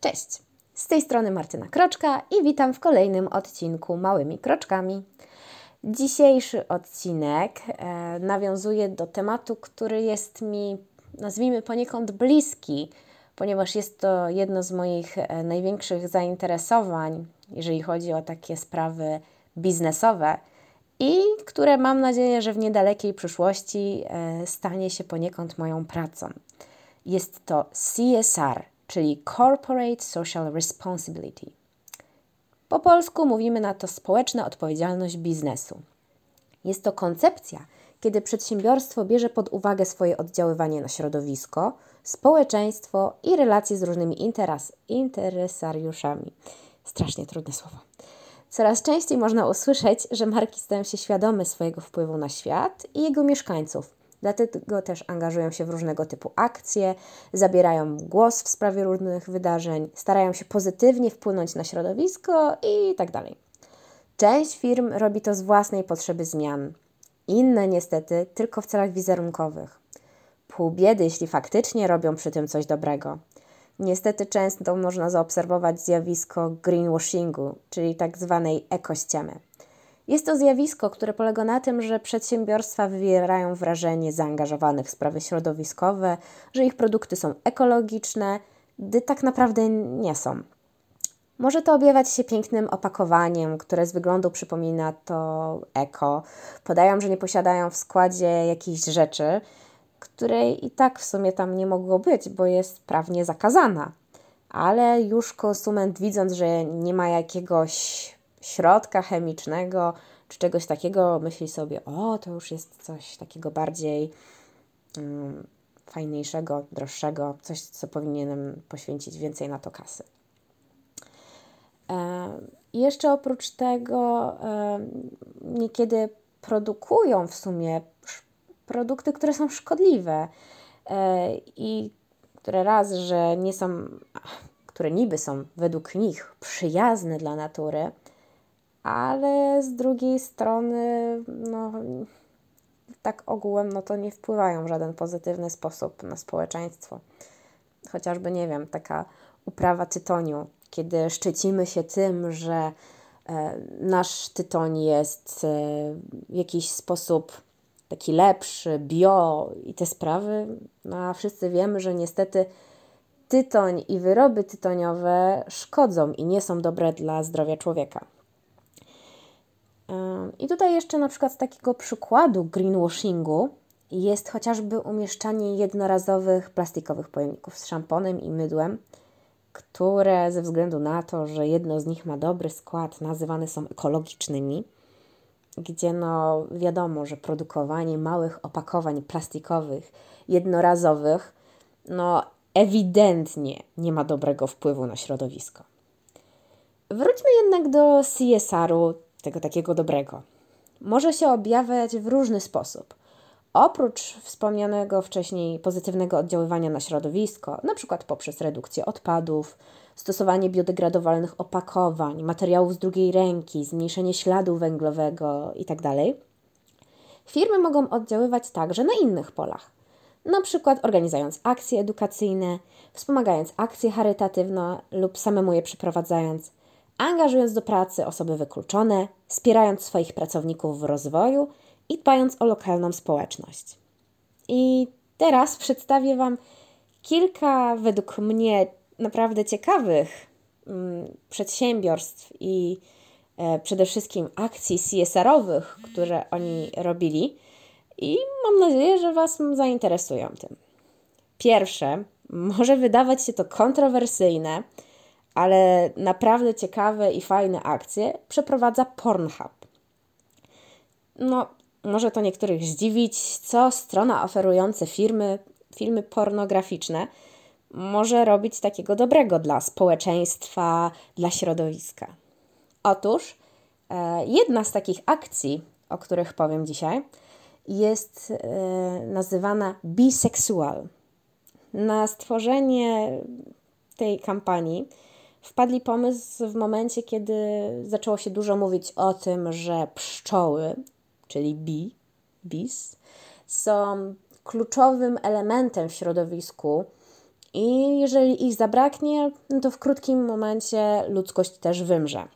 Cześć! Z tej strony Martyna Kroczka i witam w kolejnym odcinku Małymi Kroczkami. Dzisiejszy odcinek e, nawiązuje do tematu, który jest mi, nazwijmy, poniekąd bliski, ponieważ jest to jedno z moich e, największych zainteresowań, jeżeli chodzi o takie sprawy biznesowe i które mam nadzieję, że w niedalekiej przyszłości e, stanie się poniekąd moją pracą. Jest to CSR, czyli Corporate Social Responsibility. Po polsku mówimy na to społeczna odpowiedzialność biznesu. Jest to koncepcja, kiedy przedsiębiorstwo bierze pod uwagę swoje oddziaływanie na środowisko, społeczeństwo i relacje z różnymi interes, interesariuszami. Strasznie trudne słowo. Coraz częściej można usłyszeć, że marki stają się świadome swojego wpływu na świat i jego mieszkańców, Dlatego też angażują się w różnego typu akcje, zabierają głos w sprawie różnych wydarzeń, starają się pozytywnie wpłynąć na środowisko i tak dalej. Część firm robi to z własnej potrzeby zmian, inne niestety tylko w celach wizerunkowych. Pół biedy, jeśli faktycznie robią przy tym coś dobrego. Niestety często można zaobserwować zjawisko greenwashingu, czyli tak zwanej ekościemy. Jest to zjawisko, które polega na tym, że przedsiębiorstwa wywierają wrażenie zaangażowanych w sprawy środowiskowe, że ich produkty są ekologiczne, gdy tak naprawdę nie są. Może to objawiać się pięknym opakowaniem, które z wyglądu przypomina to eko. Podają, że nie posiadają w składzie jakichś rzeczy, której i tak w sumie tam nie mogło być, bo jest prawnie zakazana. Ale już konsument, widząc, że nie ma jakiegoś środka chemicznego czy czegoś takiego, myśli sobie, o, to już jest coś takiego bardziej um, fajniejszego, droższego, coś, co powinienem poświęcić więcej na to kasy. E, jeszcze oprócz tego e, niekiedy produkują w sumie produkty, które są szkodliwe e, i które raz, że nie są, które niby są według nich przyjazne dla natury, ale z drugiej strony, no, tak ogółem, no to nie wpływają w żaden pozytywny sposób na społeczeństwo. Chociażby, nie wiem, taka uprawa tytoniu, kiedy szczycimy się tym, że e, nasz tytoń jest e, w jakiś sposób taki lepszy, bio i te sprawy, no a wszyscy wiemy, że niestety tytoń i wyroby tytoniowe szkodzą i nie są dobre dla zdrowia człowieka. I tutaj jeszcze na przykład z takiego przykładu greenwashingu jest chociażby umieszczanie jednorazowych plastikowych pojemników z szamponem i mydłem, które ze względu na to, że jedno z nich ma dobry skład, nazywane są ekologicznymi, gdzie no wiadomo, że produkowanie małych opakowań plastikowych, jednorazowych, no ewidentnie nie ma dobrego wpływu na środowisko. Wróćmy jednak do CSR-u, tego takiego dobrego. Może się objawiać w różny sposób. Oprócz wspomnianego wcześniej pozytywnego oddziaływania na środowisko, np. poprzez redukcję odpadów, stosowanie biodegradowalnych opakowań, materiałów z drugiej ręki, zmniejszenie śladu węglowego itd., tak firmy mogą oddziaływać także na innych polach. Na przykład organizując akcje edukacyjne, wspomagając akcje charytatywne lub samemu je przeprowadzając, angażując do pracy osoby wykluczone, wspierając swoich pracowników w rozwoju i dbając o lokalną społeczność. I teraz przedstawię Wam kilka według mnie naprawdę ciekawych mm, przedsiębiorstw i e, przede wszystkim akcji CSR-owych, które oni robili, i mam nadzieję, że Was zainteresują tym. Pierwsze, może wydawać się to kontrowersyjne, ale naprawdę ciekawe i fajne akcje przeprowadza Pornhub. No, może to niektórych zdziwić, co strona oferująca firmy, filmy pornograficzne może robić takiego dobrego dla społeczeństwa, dla środowiska. Otóż e, jedna z takich akcji, o których powiem dzisiaj, jest e, nazywana Bisexual. Na stworzenie tej kampanii wpadli pomysł w momencie, kiedy zaczęło się dużo mówić o tym, że pszczoły, czyli bee, bees, są kluczowym elementem w środowisku I jeżeli ich zabraknie, no to w krótkim momencie ludzkość też wymrze.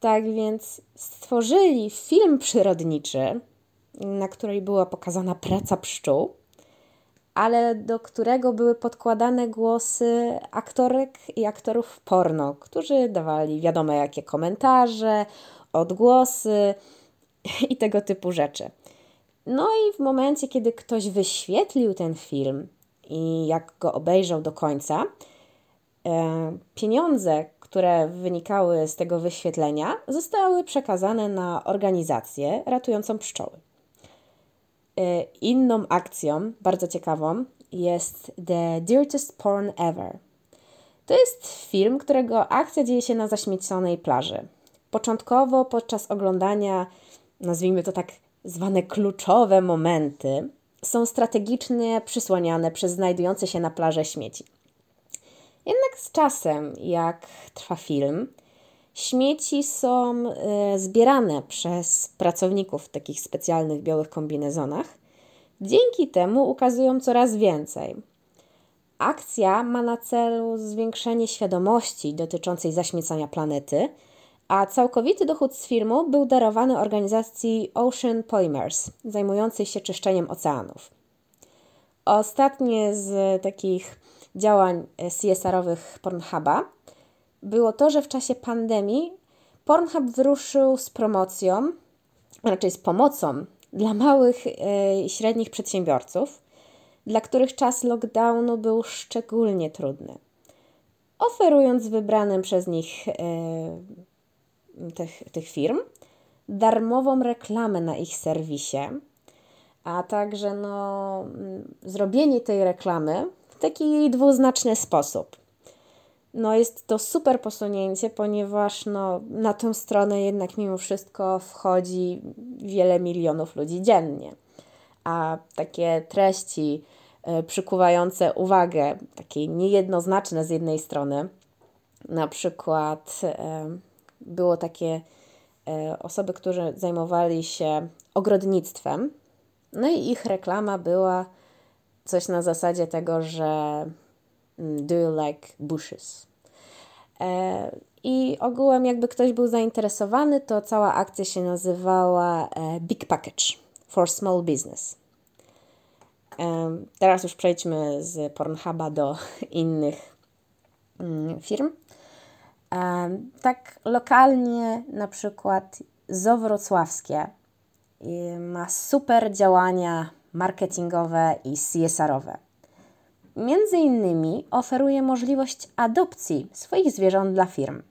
Tak więc stworzyli film przyrodniczy, na której była pokazana praca pszczół, ale do którego były podkładane głosy aktorek i aktorów porno, którzy dawali wiadomo jakie komentarze, odgłosy i tego typu rzeczy. No i w momencie, kiedy ktoś wyświetlił ten film i jak go obejrzał do końca, e, pieniądze, które wynikały z tego wyświetlenia, zostały przekazane na organizację ratującą pszczoły. E, inną akcją, bardzo ciekawą, jest The Dirtiest Porn Ever. To jest film, którego akcja dzieje się na zaśmieconej plaży. Początkowo podczas oglądania, nazwijmy to tak zwane kluczowe momenty, są strategicznie przysłaniane przez znajdujące się na plaży śmieci. Jednak z czasem, jak trwa film, śmieci są y, zbierane przez pracowników w takich specjalnych białych kombinezonach. Dzięki temu ukazują coraz więcej. Akcja ma na celu zwiększenie świadomości dotyczącej zaśmiecania planety, a całkowity dochód z filmu był darowany organizacji Ocean Polymers, zajmującej się czyszczeniem oceanów. Ostatnie z takich działań CSR-owych Pornhuba było to, że w czasie pandemii Pornhub wyruszył z promocją, raczej z pomocą dla małych e, i średnich przedsiębiorców, dla których czas lockdownu był szczególnie trudny. Oferując wybranym przez nich e, tych, tych firm darmową reklamę na ich serwisie, a także no, zrobienie tej reklamy w taki dwuznaczny sposób. No jest to super posunięcie, ponieważ no, na tę stronę jednak mimo wszystko wchodzi wiele milionów ludzi dziennie. A takie treści y, przykuwające uwagę, takie niejednoznaczne z jednej strony, na przykład y, było takie y, osoby, które zajmowali się ogrodnictwem, no i ich reklama była coś na zasadzie tego, że do you like bushes? E, I ogółem, jakby ktoś był zainteresowany, to cała akcja się nazywała e, Big Package for Small Business. E, teraz już przejdźmy z Pornhuba do innych mm, firm. Tak lokalnie na przykład Zo Wrocławskie ma super działania marketingowe i CSR-owe. Między innymi oferuje możliwość adopcji swoich zwierząt dla firm.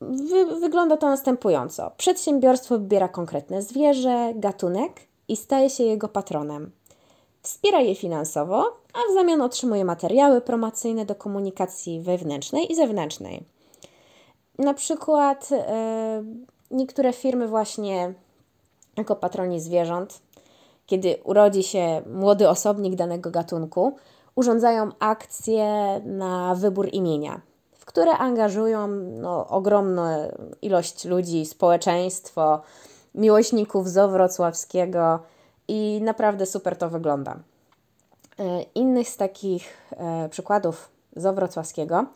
Wy wygląda to następująco. Przedsiębiorstwo wybiera konkretne zwierzę, gatunek i staje się jego patronem. Wspiera je finansowo, a w zamian otrzymuje materiały promocyjne do komunikacji wewnętrznej i zewnętrznej. Na przykład yy, niektóre firmy właśnie jako patroni zwierząt, kiedy urodzi się młody osobnik danego gatunku, urządzają akcje na wybór imienia, w które angażują no, ogromną ilość ludzi, społeczeństwo, miłośników zoo wrocławskiego i naprawdę super to wygląda. E, innych z takich e, przykładów zoo wrocławskiego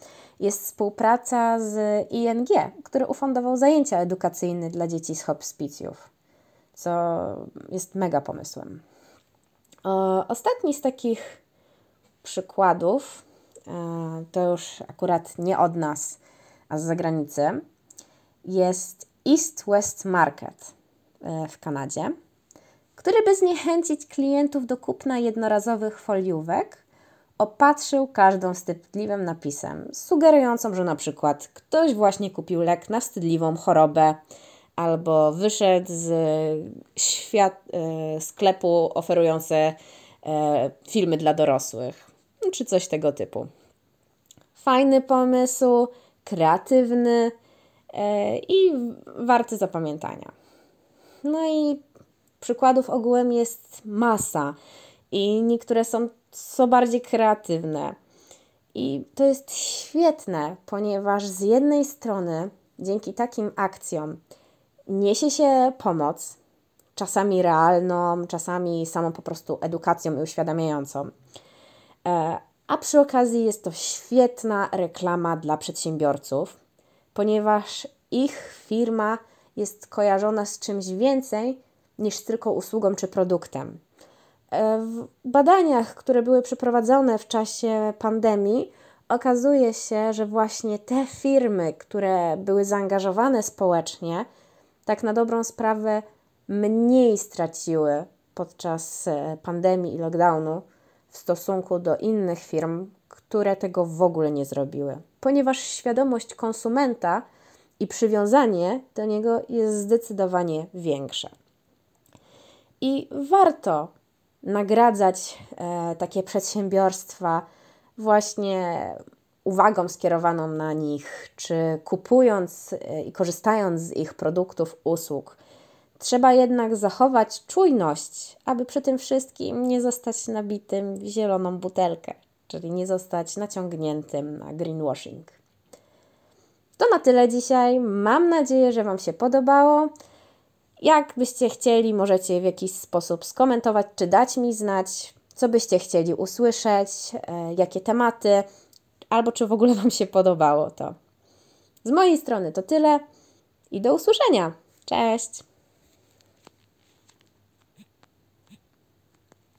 jest współpraca z ING, który ufundował zajęcia edukacyjne dla dzieci z hospicjów co jest mega pomysłem. Ostatni z takich przykładów, e, to już akurat nie od nas, a z zagranicy, jest East West Market e, w Kanadzie, który by zniechęcić klientów do kupna jednorazowych foliówek, opatrzył każdą wstydliwym napisem, sugerującą, że na przykład ktoś właśnie kupił lek na wstydliwą chorobę albo wyszedł z świat, e, sklepu oferujące filmy dla dorosłych, czy coś tego typu. Fajny pomysł, kreatywny e, i warty zapamiętania. No i przykładów ogółem jest masa i niektóre są co bardziej kreatywne. I to jest świetne, ponieważ z jednej strony dzięki takim akcjom niesie się pomoc, czasami realną, czasami samą po prostu edukacją i uświadamiającą. E, a przy okazji jest to świetna reklama dla przedsiębiorców, ponieważ ich firma jest kojarzona z czymś więcej niż tylko usługą czy produktem. E, w badaniach, które były przeprowadzone w czasie pandemii, okazuje się, że właśnie te firmy, które były zaangażowane społecznie, tak na dobrą sprawę mniej straciły podczas e, pandemii i lockdownu w stosunku do innych firm, które tego w ogóle nie zrobiły. Ponieważ świadomość konsumenta i przywiązanie do niego jest zdecydowanie większe. I warto nagradzać e, takie przedsiębiorstwa właśnie uwagą skierowaną na nich, czy kupując e, i korzystając z ich produktów, usług. Trzeba jednak zachować czujność, aby przy tym wszystkim nie zostać nabitym w zieloną butelkę, czyli nie zostać naciągniętym na greenwashing. To na tyle dzisiaj. Mam nadzieję, że Wam się podobało. Jakbyście chcieli, możecie w jakiś sposób skomentować, czy dać mi znać, co byście chcieli usłyszeć, e, jakie tematy, albo czy w ogóle Wam się podobało to. Z mojej strony to tyle i do usłyszenia. Cześć!